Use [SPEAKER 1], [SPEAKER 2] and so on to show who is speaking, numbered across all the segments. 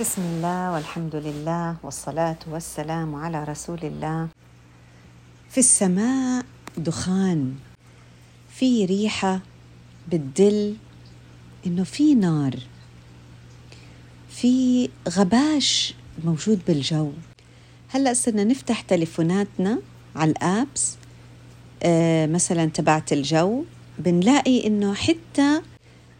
[SPEAKER 1] بسم الله والحمد لله والصلاة والسلام على رسول الله. في السماء دخان في ريحة بتدل إنه في نار في غباش موجود بالجو. هلأ صرنا نفتح تليفوناتنا على الأبس آه مثلا تبعت الجو بنلاقي إنه حتى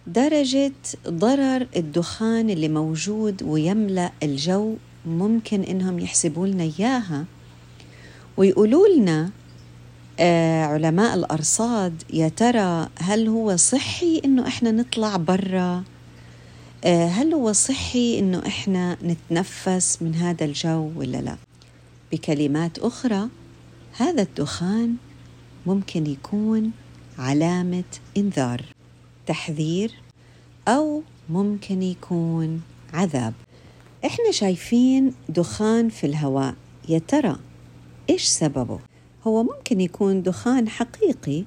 [SPEAKER 1] درجة ضرر الدخان اللي موجود ويملأ الجو ممكن إنهم يحسبوا لنا إياها. ويقولوا لنا آه علماء الأرصاد يا ترى هل هو صحي إنه إحنا نطلع برا؟ آه هل هو صحي إنه إحنا نتنفس من هذا الجو ولا لا؟ بكلمات أخرى هذا الدخان ممكن يكون علامة إنذار. تحذير أو ممكن يكون عذاب. إحنا شايفين دخان في الهواء. يا ترى إيش سببه؟ هو ممكن يكون دخان حقيقي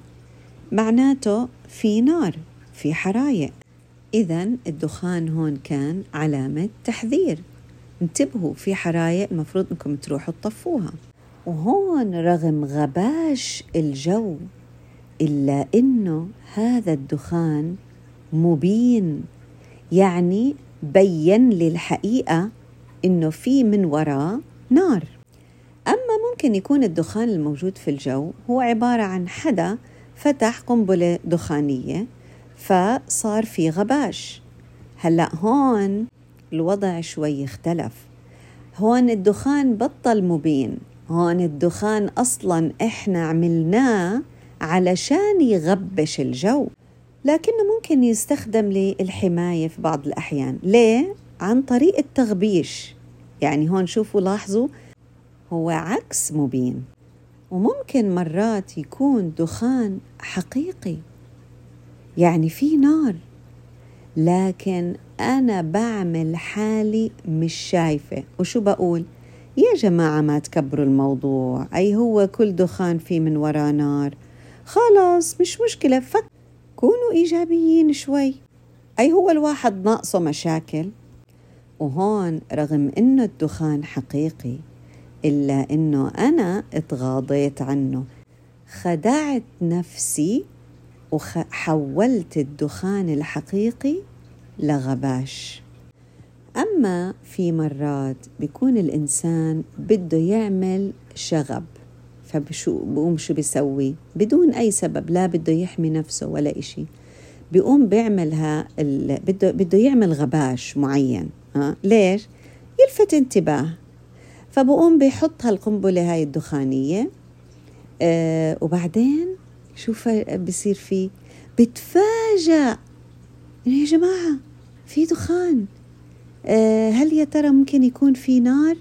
[SPEAKER 1] معناته في نار في حرايق. إذا الدخان هون كان علامة تحذير. انتبهوا في حرايق المفروض إنكم تروحوا تطفوها. وهون رغم غباش الجو. إلا إنه هذا الدخان مبين يعني بين لي الحقيقة إنه في من وراه نار. أما ممكن يكون الدخان الموجود في الجو هو عبارة عن حدا فتح قنبلة دخانية فصار في غباش. هلأ هون الوضع شوي اختلف. هون الدخان بطل مبين هون الدخان أصلا إحنا عملناه علشان يغبش الجو. لكنه ممكن يستخدم للحماية في بعض الأحيان. ليه؟ عن طريق التغبيش. يعني هون شوفوا لاحظوا هو عكس مبين. وممكن مرات يكون دخان حقيقي. يعني في نار. لكن أنا بعمل حالي مش شايفة. وشو بقول؟ يا جماعة ما تكبروا الموضوع. أي هو كل دخان فيه من وراه نار. خلاص مش مشكلة فك كونوا إيجابيين شوي. أي هو الواحد ناقصه مشاكل؟ وهون رغم إنه الدخان حقيقي إلا إنه أنا اتغاضيت عنه. خدعت نفسي وحولت الدخان الحقيقي لغباش. أما في مرات بيكون الإنسان بده يعمل شغب. فبشو بقوم شو بيسوي؟ بدون أي سبب لا بده يحمي نفسه ولا إشي. بيقوم بيعملها ال... بده بده يعمل غباش معين ها ليش؟ يلفت انتباه. فبقوم بيحط هالقنبلة هاي الدخانية آه وبعدين شو بصير فيه بتفاجأ. يا جماعة في دخان. آه هل يا ترى ممكن يكون في نار؟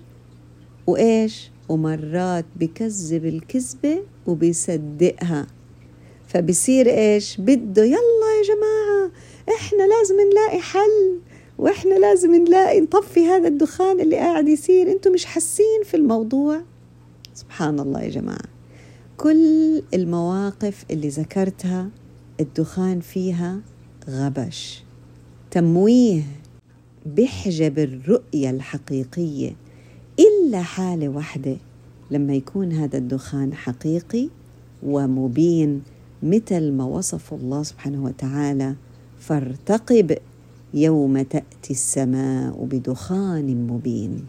[SPEAKER 1] وإيش؟ ومرات بكذب الكذبة وبيصدقها. فبصير إيش؟ بده يلا يا جماعة إحنا لازم نلاقي حل وإحنا لازم نلاقي نطفي هذا الدخان اللي قاعد يصير. أنتم مش حاسين في الموضوع؟ سبحان الله يا جماعة. كل المواقف اللي ذكرتها الدخان فيها غبش. تمويه بيحجب الرؤية الحقيقية. إلا حالة واحدة لما يكون هذا الدخان حقيقي ومبين مثل ما وصف الله سبحانه وتعالى فارتقب يوم تأتي السماء بدخان مبين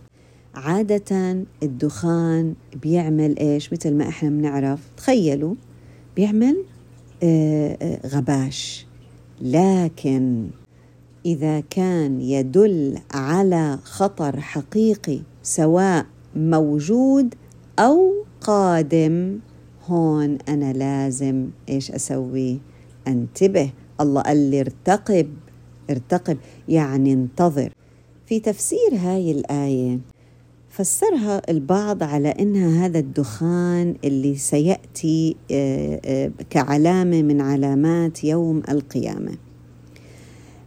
[SPEAKER 1] عادة الدخان بيعمل إيش؟ مثل ما إحنا بنعرف تخيلوا بيعمل آه، آه، غباش. لكن إذا كان يدل على خطر حقيقي سواء موجود أو قادم. هون أنا لازم إيش أسوي؟ أنتبه. الله قال لي ارتقب ارتقب يعني انتظر. في تفسير هاي الآية فسرها البعض على إنها هذا الدخان اللي سيأتي آه، آه، كعلامة من علامات يوم القيامة.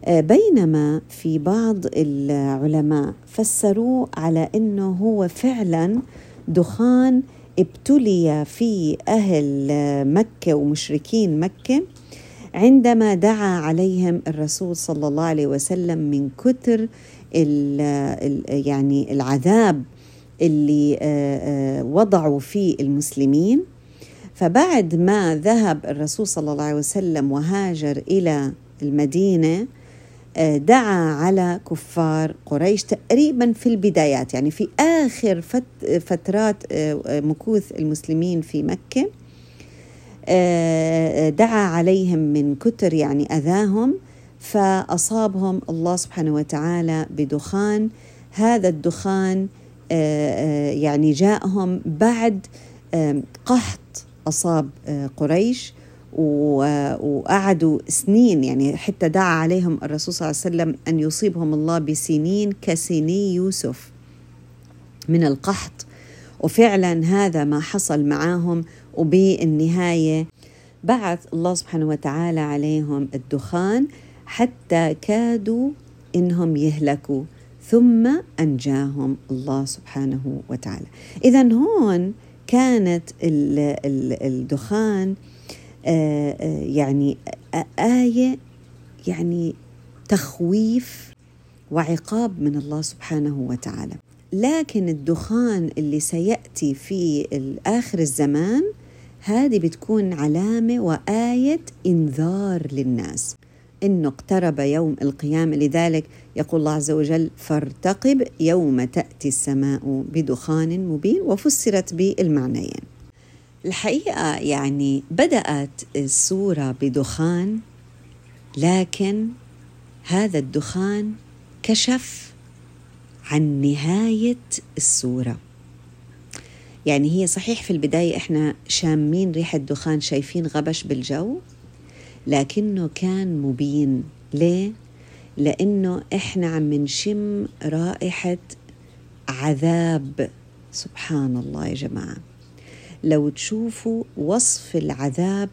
[SPEAKER 1] بينما في بعض العلماء فسروه على إنه هو فعلا دخان ابتلي في أهل مكة ومشركين مكة عندما دعا عليهم الرسول صلى الله عليه وسلم من كثر يعني العذاب اللي وضعوا فيه المسلمين. فبعد ما ذهب الرسول صلى الله عليه وسلم وهاجر إلى المدينة دعا على كفار قريش تقريبا في البدايات يعني في آخر فترات مكوث المسلمين في مكة دعا عليهم من كتر يعني أذاهم فأصابهم الله سبحانه وتعالى بدخان. هذا الدخان يعني جاءهم بعد قحط أصاب قريش. وقعدوا سنين يعني حتى دعا عليهم الرسول صلى الله عليه وسلم أن يصيبهم الله بسنين كسني يوسف من القحط. وفعلا هذا ما حصل معهم وبالنهاية بعث الله سبحانه وتعالى عليهم الدخان حتى كادوا إنهم يهلكوا ثم أنجاهم الله سبحانه وتعالى. اذا هون كانت الدخان يعني آية يعني تخويف وعقاب من الله سبحانه وتعالى. لكن الدخان اللي سيأتي في آخر الزمان هذه بتكون علامة وآية إنذار للناس. إنه اقترب يوم القيامة. لذلك يقول الله عز وجل فارتقب يوم تأتي السماء بدخان مبين وفسرت بالمعنيين. الحقيقة يعني بدأت السورة بدخان لكن هذا الدخان كشف عن نهاية السورة. يعني هي صحيح في البداية إحنا شامين ريحة دخان شايفين غبش بالجو لكنه كان مبين. ليه؟ لأنه إحنا عم نشم رائحة عذاب. سبحان الله يا جماعة. لو تشوفوا وصف العذاب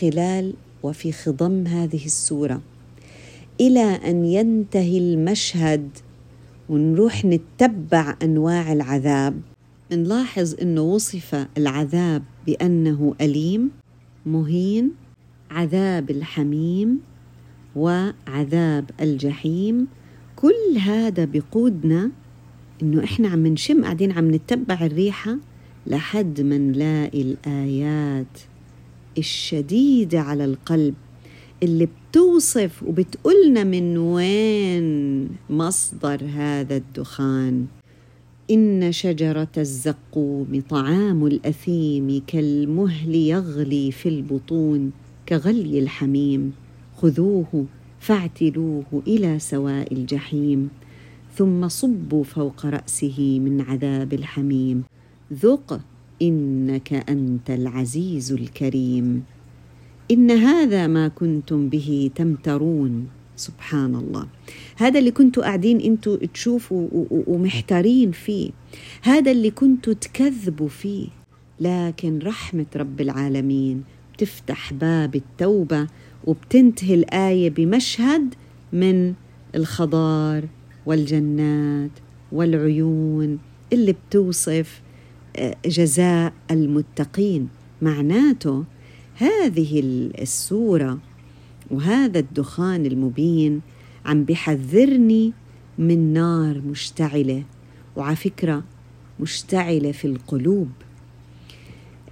[SPEAKER 1] خلال وفي خضم هذه السورة. إلى أن ينتهي المشهد ونروح نتبع أنواع العذاب. نلاحظ أنه وصف العذاب بأنه أليم مهين عذاب الحميم وعذاب الجحيم. كل هذا بقودنا إنه إحنا عم نشم قاعدين عم نتبع الريحة لحد ما نلاقي الآيات الشديدة على القلب اللي بتوصف وبتقولنا من وين مصدر هذا الدخان. إن شجرة الزقوم طعام الأثيم كالمهل يغلي في البطون كغلي الحميم. خذوه فاعتلوه إلى سواء الجحيم ثم صبوا فوق رأسه من عذاب الحميم. ذق إنك أنت العزيز الكريم. إن هذا ما كنتم به تمترون. سبحان الله. هذا اللي كنتوا قاعدين أنتوا تشوفوا ومحتارين فيه. هذا اللي كنتوا تكذبوا فيه. لكن رحمة رب العالمين بتفتح باب التوبة وبتنتهي الآية بمشهد من الخضار والجنات والعيون اللي بتوصف جزاء المتقين. معناته هذه السورة وهذا الدخان المبين عم بحذرني من نار مشتعلة وعلى فكرة مشتعلة في القلوب.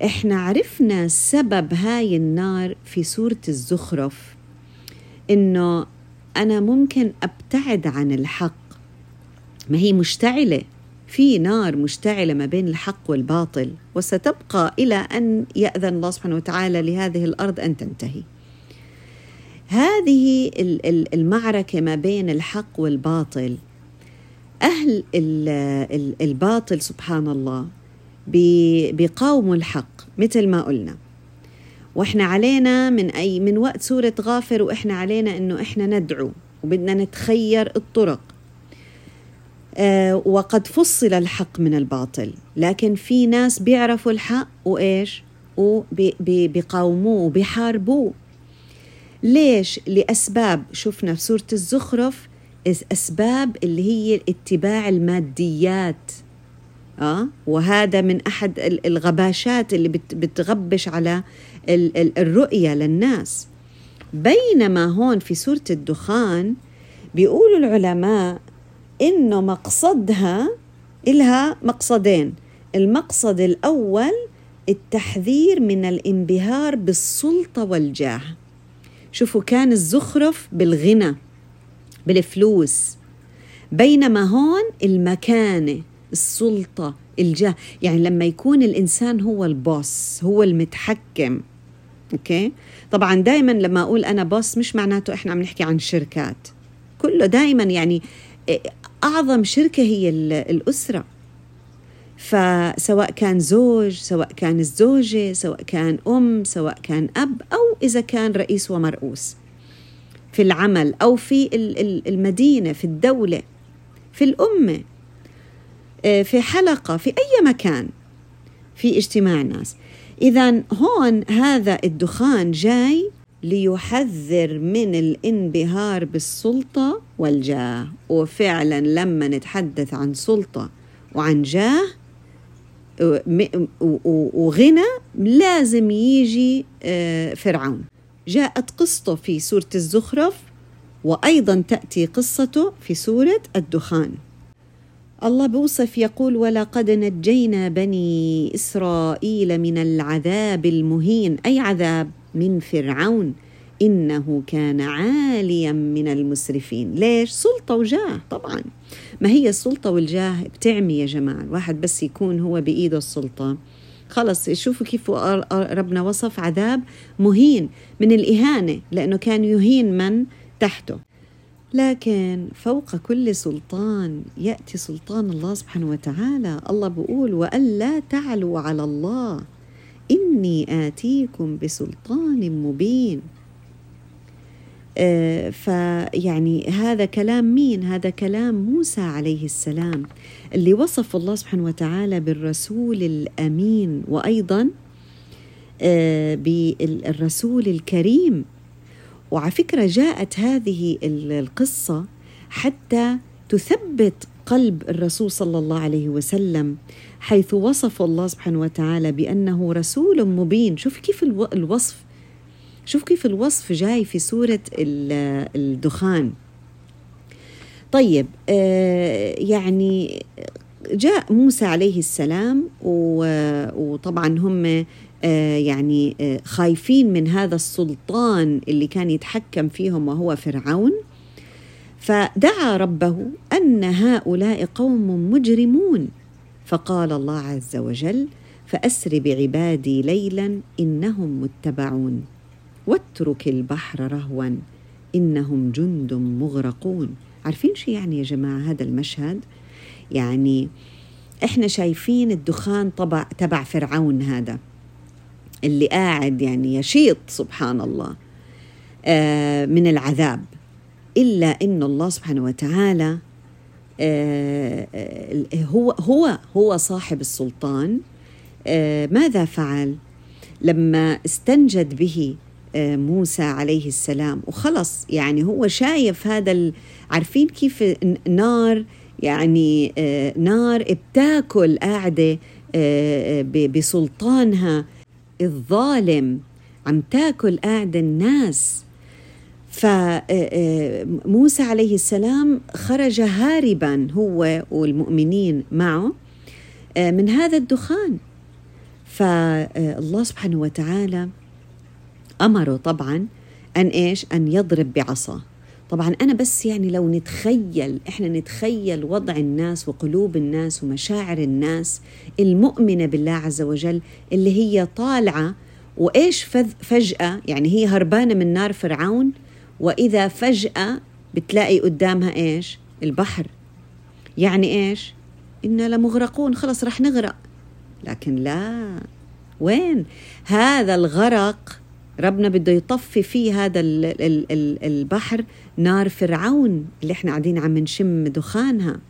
[SPEAKER 1] إحنا عرفنا سبب هاي النار في سورة الزخرف إنه أنا ممكن أبتعد عن الحق. ما هي مشتعلة. في نار مشتعلة ما بين الحق والباطل وستبقى إلى أن يأذن الله سبحانه وتعالى لهذه الأرض أن تنتهي. هذه المعركة ما بين الحق والباطل أهل الباطل سبحان الله بيقاوموا الحق مثل ما قلنا. وإحنا علينا من أي من وقت سورة غافر وإحنا علينا إنه إحنا ندعو وبدنا نتخير الطرق. وقد فصل الحق من الباطل. لكن في ناس بيعرفوا الحق وإيش؟ وبيقاوموه وبيحاربوه. ليش؟ لأسباب. شفنا في سورة الزخرف أسباب اللي هي اتباع الماديات. آه؟ وهذا من أحد الغباشات اللي بتغبش على الرؤية للناس. بينما هون في سورة الدخان بيقولوا العلماء إنه مقصدها إلها مقصدين. المقصد الأول التحذير من الانبهار بالسلطة والجاه. شوفوا كان الزخرف بالغنى بالفلوس. بينما هون المكانة السلطة الجاه. يعني لما يكون الإنسان هو ال boss هو المتحكم. أوكي؟ طبعا دائما لما أقول أنا boss مش معناته إحنا عم نحكي عن شركات. كله دائما يعني أعظم شركة هي الأسرة. فسواء كان زوج سواء كان الزوجة سواء كان أم سواء كان أب أو إذا كان رئيس ومرؤوس. في العمل أو في المدينة في الدولة في الأمة آه، في حلقة في أي مكان في اجتماع ناس إذا هون هذا الدخان جاي ليحذر من الانبهار بالسلطة والجاه. وفعلا لما نتحدث عن سلطة وعن جاه وغنى لازم يجي آه، فرعون. جاءت قصته في سورة الزخرف وأيضا تأتي قصته في سورة الدخان. الله بوصف يقول ولقد نجينا بني إسرائيل من العذاب المهين. أي عذاب؟ من فرعون إنه كان عاليا من المسرفين. ليش؟ سلطة وجاه طبعا. ما هي السلطة والجاه؟ بتعمي يا جماعة. الواحد بس يكون هو بإيده السلطة. خلص شوفوا كيف ربنا وصف عذاب مهين من الإهانة لأنه كان يهين من تحته. لكن فوق كل سلطان يأتي سلطان الله سبحانه وتعالى. الله بقول وألا تعلوا على الله إني آتيكم بسلطان مبين. آه، فيعني هذا كلام مين؟ هذا كلام موسى عليه السلام اللي وصف الله سبحانه وتعالى بالرسول الأمين وأيضا آه، بالرسول الكريم. وعلى فكرة جاءت هذه القصة حتى تثبت قلب الرسول صلى الله عليه وسلم. حيث وصف الله سبحانه وتعالى بأنه رسول مبين. شوف كيف الوصف. شوف كيف الوصف جاي في سورة الدخان. طيب آه، يعني جاء موسى عليه السلام وطبعا هم آه، يعني آه، خايفين من هذا السلطان اللي كان يتحكم فيهم وهو فرعون. فدعا ربه أن هؤلاء قوم مجرمون. فقال الله عز وجل فأسر بعبادي ليلا إنهم متبعون واترك البحر رهوا إنهم جند مغرقون. عارفين شو يعني يا جماعة هذا المشهد؟ يعني إحنا شايفين الدخان طبع تبع فرعون هذا اللي قاعد يعني يشيط سبحان الله آه، من العذاب إلا إن الله سبحانه وتعالى هو هو هو صاحب السلطان. آه، ماذا فعل؟ لما استنجد به موسى عليه السلام وخلص يعني هو شايف هذا عارفين كيف نار يعني آه، نار بتاكل قاعدة آه، بسلطانها الظالم. عم تاكل قاعدة الناس. فموسى آه، عليه السلام خرج هاربا هو والمؤمنين معه من هذا الدخان. فالله سبحانه وتعالى أمره طبعا أن إيش؟ أن يضرب بعصاه طبعا أنا بس يعني لو نتخيل إحنا نتخيل وضع الناس وقلوب الناس ومشاعر الناس المؤمنة بالله عز وجل اللي هي طالعة وإيش فجأة يعني هي هربانة من نار فرعون وإذا فجأة بتلاقي قدامها إيش؟ البحر. يعني إيش؟ إنا لمغرقون خلص رح نغرق. لكن لا. وين؟ هذا الغرق ربنا بده يطفي فيه هذا البحر نار فرعون اللي إحنا قاعدين عم نشم دخانها.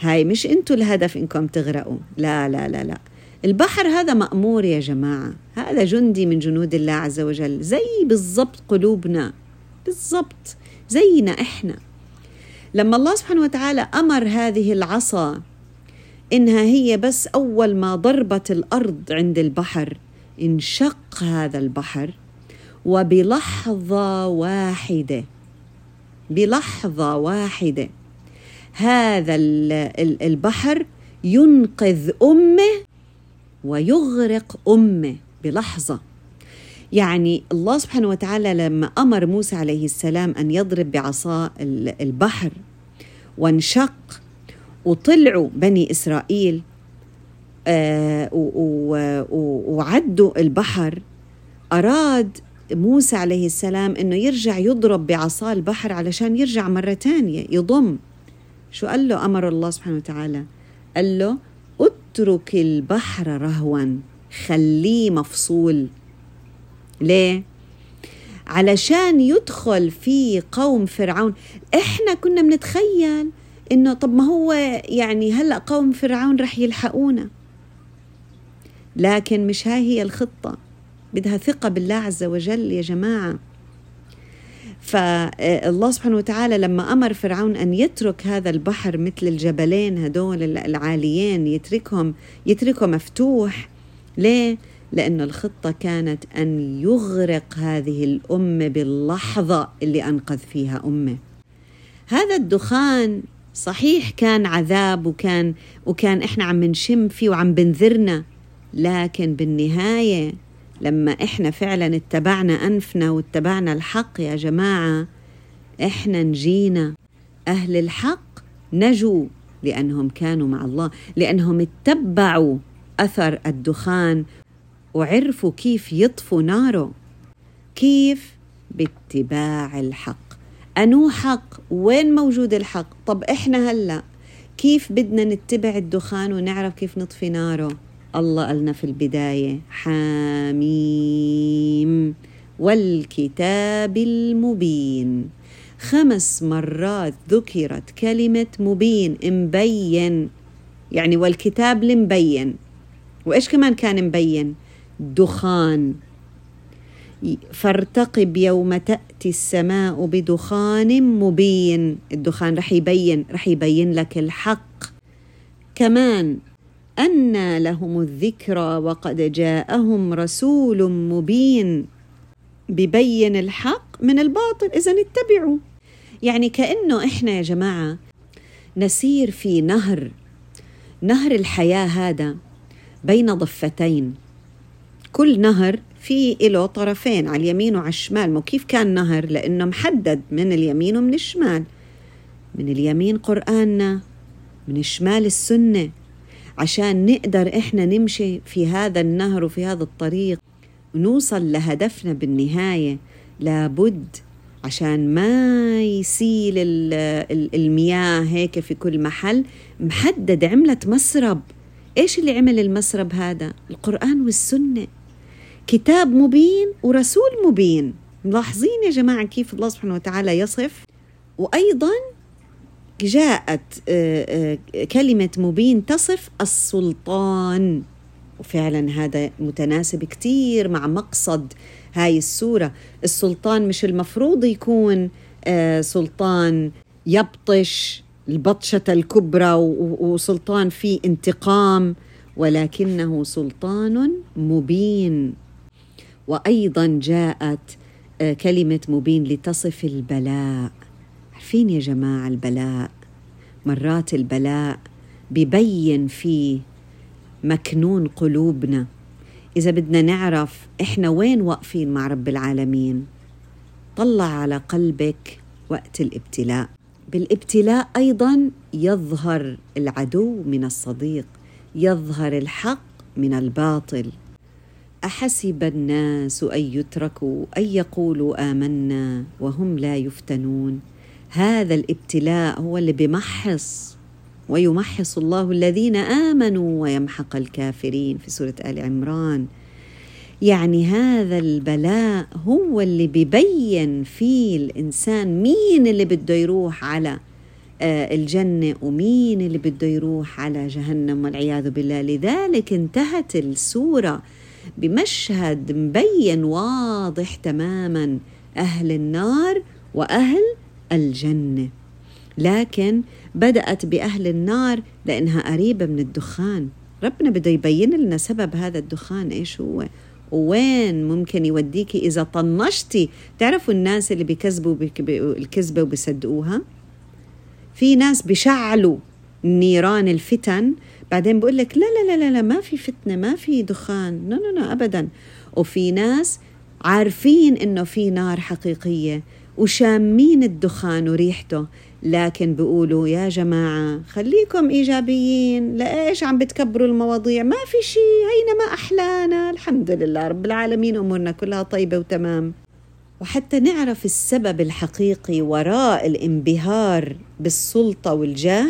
[SPEAKER 1] هاي مش إنتوا الهدف إنكم تغرقوا. لا لا لا لا. البحر هذا مأمور يا جماعة. هذا جندي من جنود الله عز وجل. زي بالضبط قلوبنا. بالضبط زينا إحنا. لما الله سبحانه وتعالى أمر هذه العصا إنها هي بس أول ما ضربت الأرض عند البحر انشق هذا البحر وبلحظة واحدة بلحظة واحدة هذا البحر ينقذ أمه ويغرق أمه بلحظة. يعني الله سبحانه وتعالى لما أمر موسى عليه السلام أن يضرب بعصا البحر وانشق وطلعوا بني إسرائيل آه وعدوا البحر أراد موسى عليه السلام إنه يرجع يضرب بعصا البحر علشان يرجع مرة ثانية يضم. شو قال له أمر الله سبحانه وتعالى؟ قال له اترك البحر رهوا خليه مفصول. ليه؟ علشان يدخل في قوم فرعون. إحنا كنا بنتخيل إنه طب ما هو يعني هلأ قوم فرعون رح يلحقونا. لكن مش هاي هي الخطة. بدها ثقة بالله عز وجل يا جماعة. فالله سبحانه وتعالى لما أمر فرعون أن يترك هذا البحر مثل الجبلين هدول العاليين يتركهم يتركه مفتوح ليه؟ لأن الخطة كانت أن يغرق هذه الأمة باللحظة اللي أنقذ فيها أمة. هذا الدخان صحيح كان عذاب وكان وكان إحنا عم نشم فيه وعم بنذرنا لكن بالنهاية لما إحنا فعلا اتبعنا أنفنا واتبعنا الحق يا جماعة إحنا نجينا. أهل الحق نجوا لأنهم كانوا مع الله لأنهم اتبعوا أثر الدخان وعرفوا كيف يطفوا ناره. كيف؟ باتباع الحق. أنو حق؟ وين موجود الحق؟ طب إحنا هلأ كيف بدنا نتبع الدخان ونعرف كيف نطفي ناره؟ الله قالنا في البداية حميم والكتاب المبين. خمس مرات ذكرت كلمة مبين مبين. يعني والكتاب المبين. وإيش كمان كان مبين؟ دخان. فارتقب يوم تأتي السماء بدخان مبين. الدخان رح يبين رح يبين لك الحق. كمان أنى لهم الذكرى وقد جاءهم رسول مبين. ببين الحق من الباطل إذا اتبعوا. يعني كأنه إحنا يا جماعة نسير في نهر نهر الحياة هذا بين ضفتين. كل نهر في له طرفين على اليمين وعلى الشمال. مو كيف كان نهر؟ لأنه محدد من اليمين ومن الشمال. من اليمين قرآننا من الشمال السنة. عشان نقدر إحنا نمشي في هذا النهر وفي هذا الطريق ونوصل لهدفنا بالنهاية. لابد عشان ما يسيل المياه هيك في كل محل محدد عملت مسرب إيش اللي عمل المسرب هذا؟ القرآن والسنة. كتاب مبين ورسول مبين. ملاحظين يا جماعة كيف الله سبحانه وتعالى يصف؟ وأيضا جاءت آه، آه، كلمة مبين تصف السلطان. وفعلا هذا متناسب كتير مع مقصد هاي السورة. السلطان مش المفروض يكون آه، سلطان يبطش البطشة الكبرى وسلطان في انتقام ولكنه سلطان مبين. وأيضا جاءت آه، كلمة مبين لتصف البلاء. عارفين يا جماعة البلاء؟ مرات البلاء ببين فيه مكنون قلوبنا. إذا بدنا نعرف إحنا وين واقفين مع رب العالمين طلع على قلبك وقت الابتلاء. بالابتلاء أيضا يظهر العدو من الصديق يظهر الحق من الباطل. أحسب الناس أن يتركوا أن يقولوا آمنا وهم لا يفتنون. هذا الابتلاء هو اللي بمحص ويمحص الله الذين آمنوا ويمحق الكافرين في سورة آل عمران. يعني هذا البلاء هو اللي ببين فيه الإنسان مين اللي بده يروح على آه، الجنة ومين اللي بده يروح على جهنم والعياذ بالله. لذلك انتهت السورة بمشهد مبين واضح تماما أهل النار وأهل الجنة. لكن بدأت بأهل النار لأنها قريبة من الدخان. ربنا بده يبين لنا سبب هذا الدخان إيش هو؟ وين ممكن يوديكي إذا طنشتي؟ تعرفوا الناس اللي بيكذبوا الكذبة وبيصدقوها؟ في ناس بشعلوا نيران الفتن. بعدين بقول لك لا لا لا لا ما في فتنة ما في دخان. لا لا لا أبدا. وفي ناس عارفين إنه في نار حقيقية وشامين الدخان وريحته. لكن بيقولوا يا جماعة خليكم إيجابيين لإيش عم بتكبروا المواضيع؟ ما في شيء هينا ما أحلانا. الحمد لله رب العالمين أمورنا كلها طيبة وتمام. وحتى نعرف السبب الحقيقي وراء الانبهار بالسلطة والجاه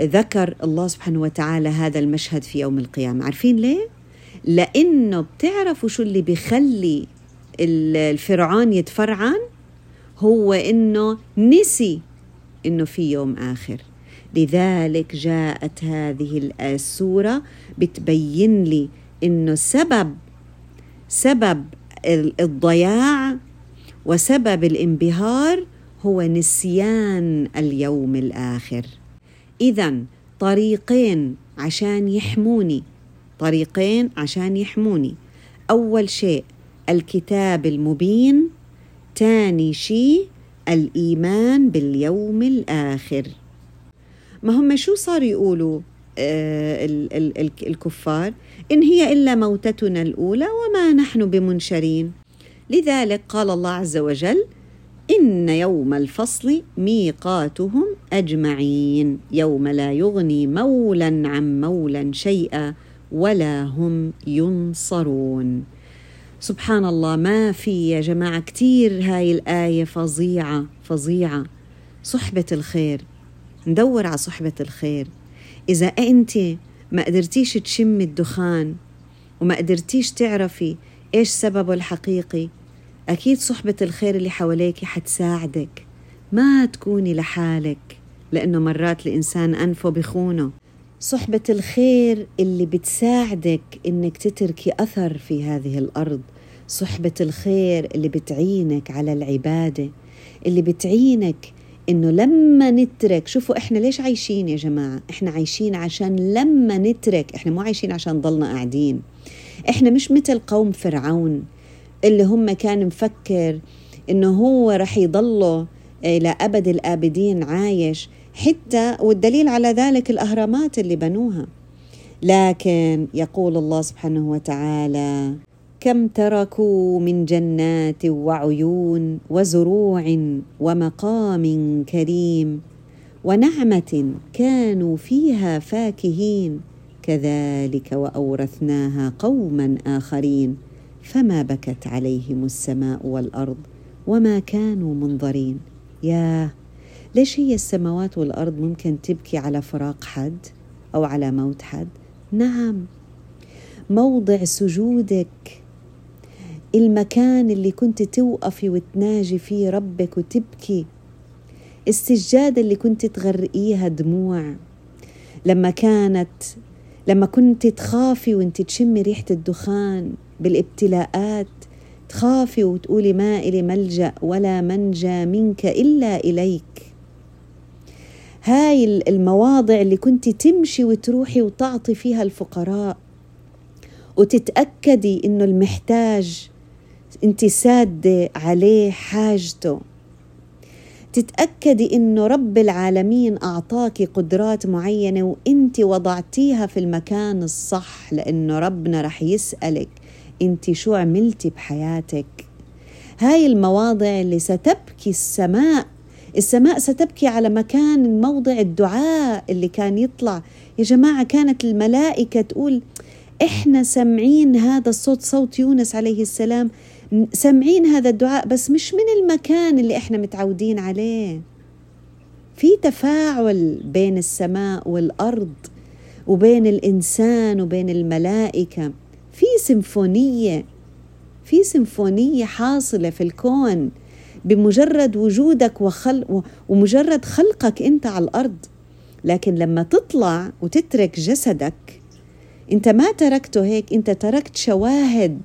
[SPEAKER 1] ذكر الله سبحانه وتعالى هذا المشهد في يوم القيامة. عارفين ليه؟ لأنه بتعرفوا شو اللي بيخلي الفرعون يتفرعن؟ هو إنه نسي إنه في يوم آخر. لذلك جاءت هذه السورة بتبين لي إنه سبب سبب الضياع وسبب الانبهار هو نسيان اليوم الآخر. اذا طريقين عشان يحموني. طريقين عشان يحموني. أول شيء الكتاب المبين. تاني شيء الإيمان باليوم الآخر. ما هم شو صار يقولوا آه ال ال ال الكفار؟ إن هي إلا موتتنا الأولى وما نحن بمنشرين. لذلك قال الله عز وجل إن يوم الفصل ميقاتهم أجمعين يوم لا يغني مولا عن مولا شيئا ولا هم ينصرون. سبحان الله ما في يا جماعة كتير هاي الآية فظيعة فظيعة. صحبة الخير ندور على صحبة الخير. إذا أنت ما قدرتيش تشمي الدخان وما قدرتيش تعرفي إيش سببه الحقيقي أكيد صحبة الخير اللي حواليك حتساعدك. ما تكوني لحالك لأنه مرات الإنسان أنفه بخونه. صحبة الخير اللي بتساعدك إنك تتركي أثر في هذه الأرض. صحبة الخير اللي بتعينك على العبادة اللي بتعينك إنه لما نترك شوفوا إحنا ليش عايشين يا جماعة؟ إحنا عايشين عشان لما نترك إحنا مو عايشين عشان ضلنا قاعدين. إحنا مش مثل قوم فرعون. اللي هم كان مفكر إنه هو رح يضله إلى أبد الآبدين عايش حتى والدليل على ذلك الأهرامات اللي بنوها. لكن يقول الله سبحانه وتعالى كم تركوا من جنات وعيون وزروع ومقام كريم ونعمة كانوا فيها فاكهين كذلك وأورثناها قوما آخرين. فما بكت عليهم السماء والأرض وما كانوا منظرين. ياه ليش هي السماوات والأرض ممكن تبكي على فراق حد أو على موت حد؟ نعم. موضع سجودك. المكان اللي كنت توقفي وتناجي فيه ربك وتبكي. السجادة اللي كنت تغرقيها دموع. لما كانت لما كنت تخافي وانت تشمي ريحة الدخان. بالابتلاءات. تخافي وتقولي ما إلي ملجأ ولا منجى منك إلا إليك. هاي المواضع اللي كنت تمشي وتروحي وتعطي فيها الفقراء. وتتأكدي إنه المحتاج أنت سادة عليه حاجته. تتأكدي إنه رب العالمين أعطاك قدرات معينة وإنت وضعتيها في المكان الصح لأنه ربنا رح يسألك. أنت شو عملتي بحياتك؟ هاي المواضع اللي ستبكي السماء. السماء ستبكي على مكان موضع الدعاء اللي كان يطلع. يا جماعة كانت الملائكة تقول إحنا سمعين هذا الصوت صوت يونس عليه السلام. سامعين هذا الدعاء بس مش من المكان اللي إحنا متعودين عليه. في تفاعل بين السماء والأرض وبين الإنسان وبين الملائكة. في سيمفونية في سيمفونية حاصلة في الكون بمجرد وجودك وخل ومجرد خلقك أنت على الأرض. لكن لما تطلع وتترك جسدك أنت ما تركته هيك أنت تركت شواهد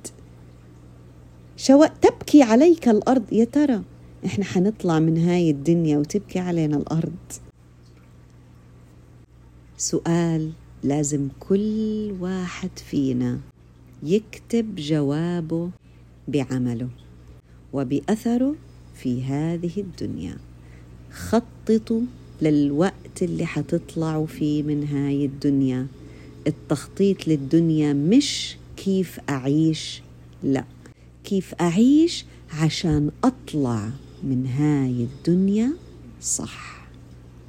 [SPEAKER 1] شو تبكي عليك الأرض. يا ترى إحنا حنطلع من هاي الدنيا وتبكي علينا الأرض؟ سؤال لازم كل واحد فينا يكتب جوابه بعمله وبأثره في هذه الدنيا. خططوا للوقت اللي حتطلعوا فيه من هاي الدنيا. التخطيط للدنيا مش كيف أعيش لا. كيف أعيش عشان أطلع من هاي الدنيا صح.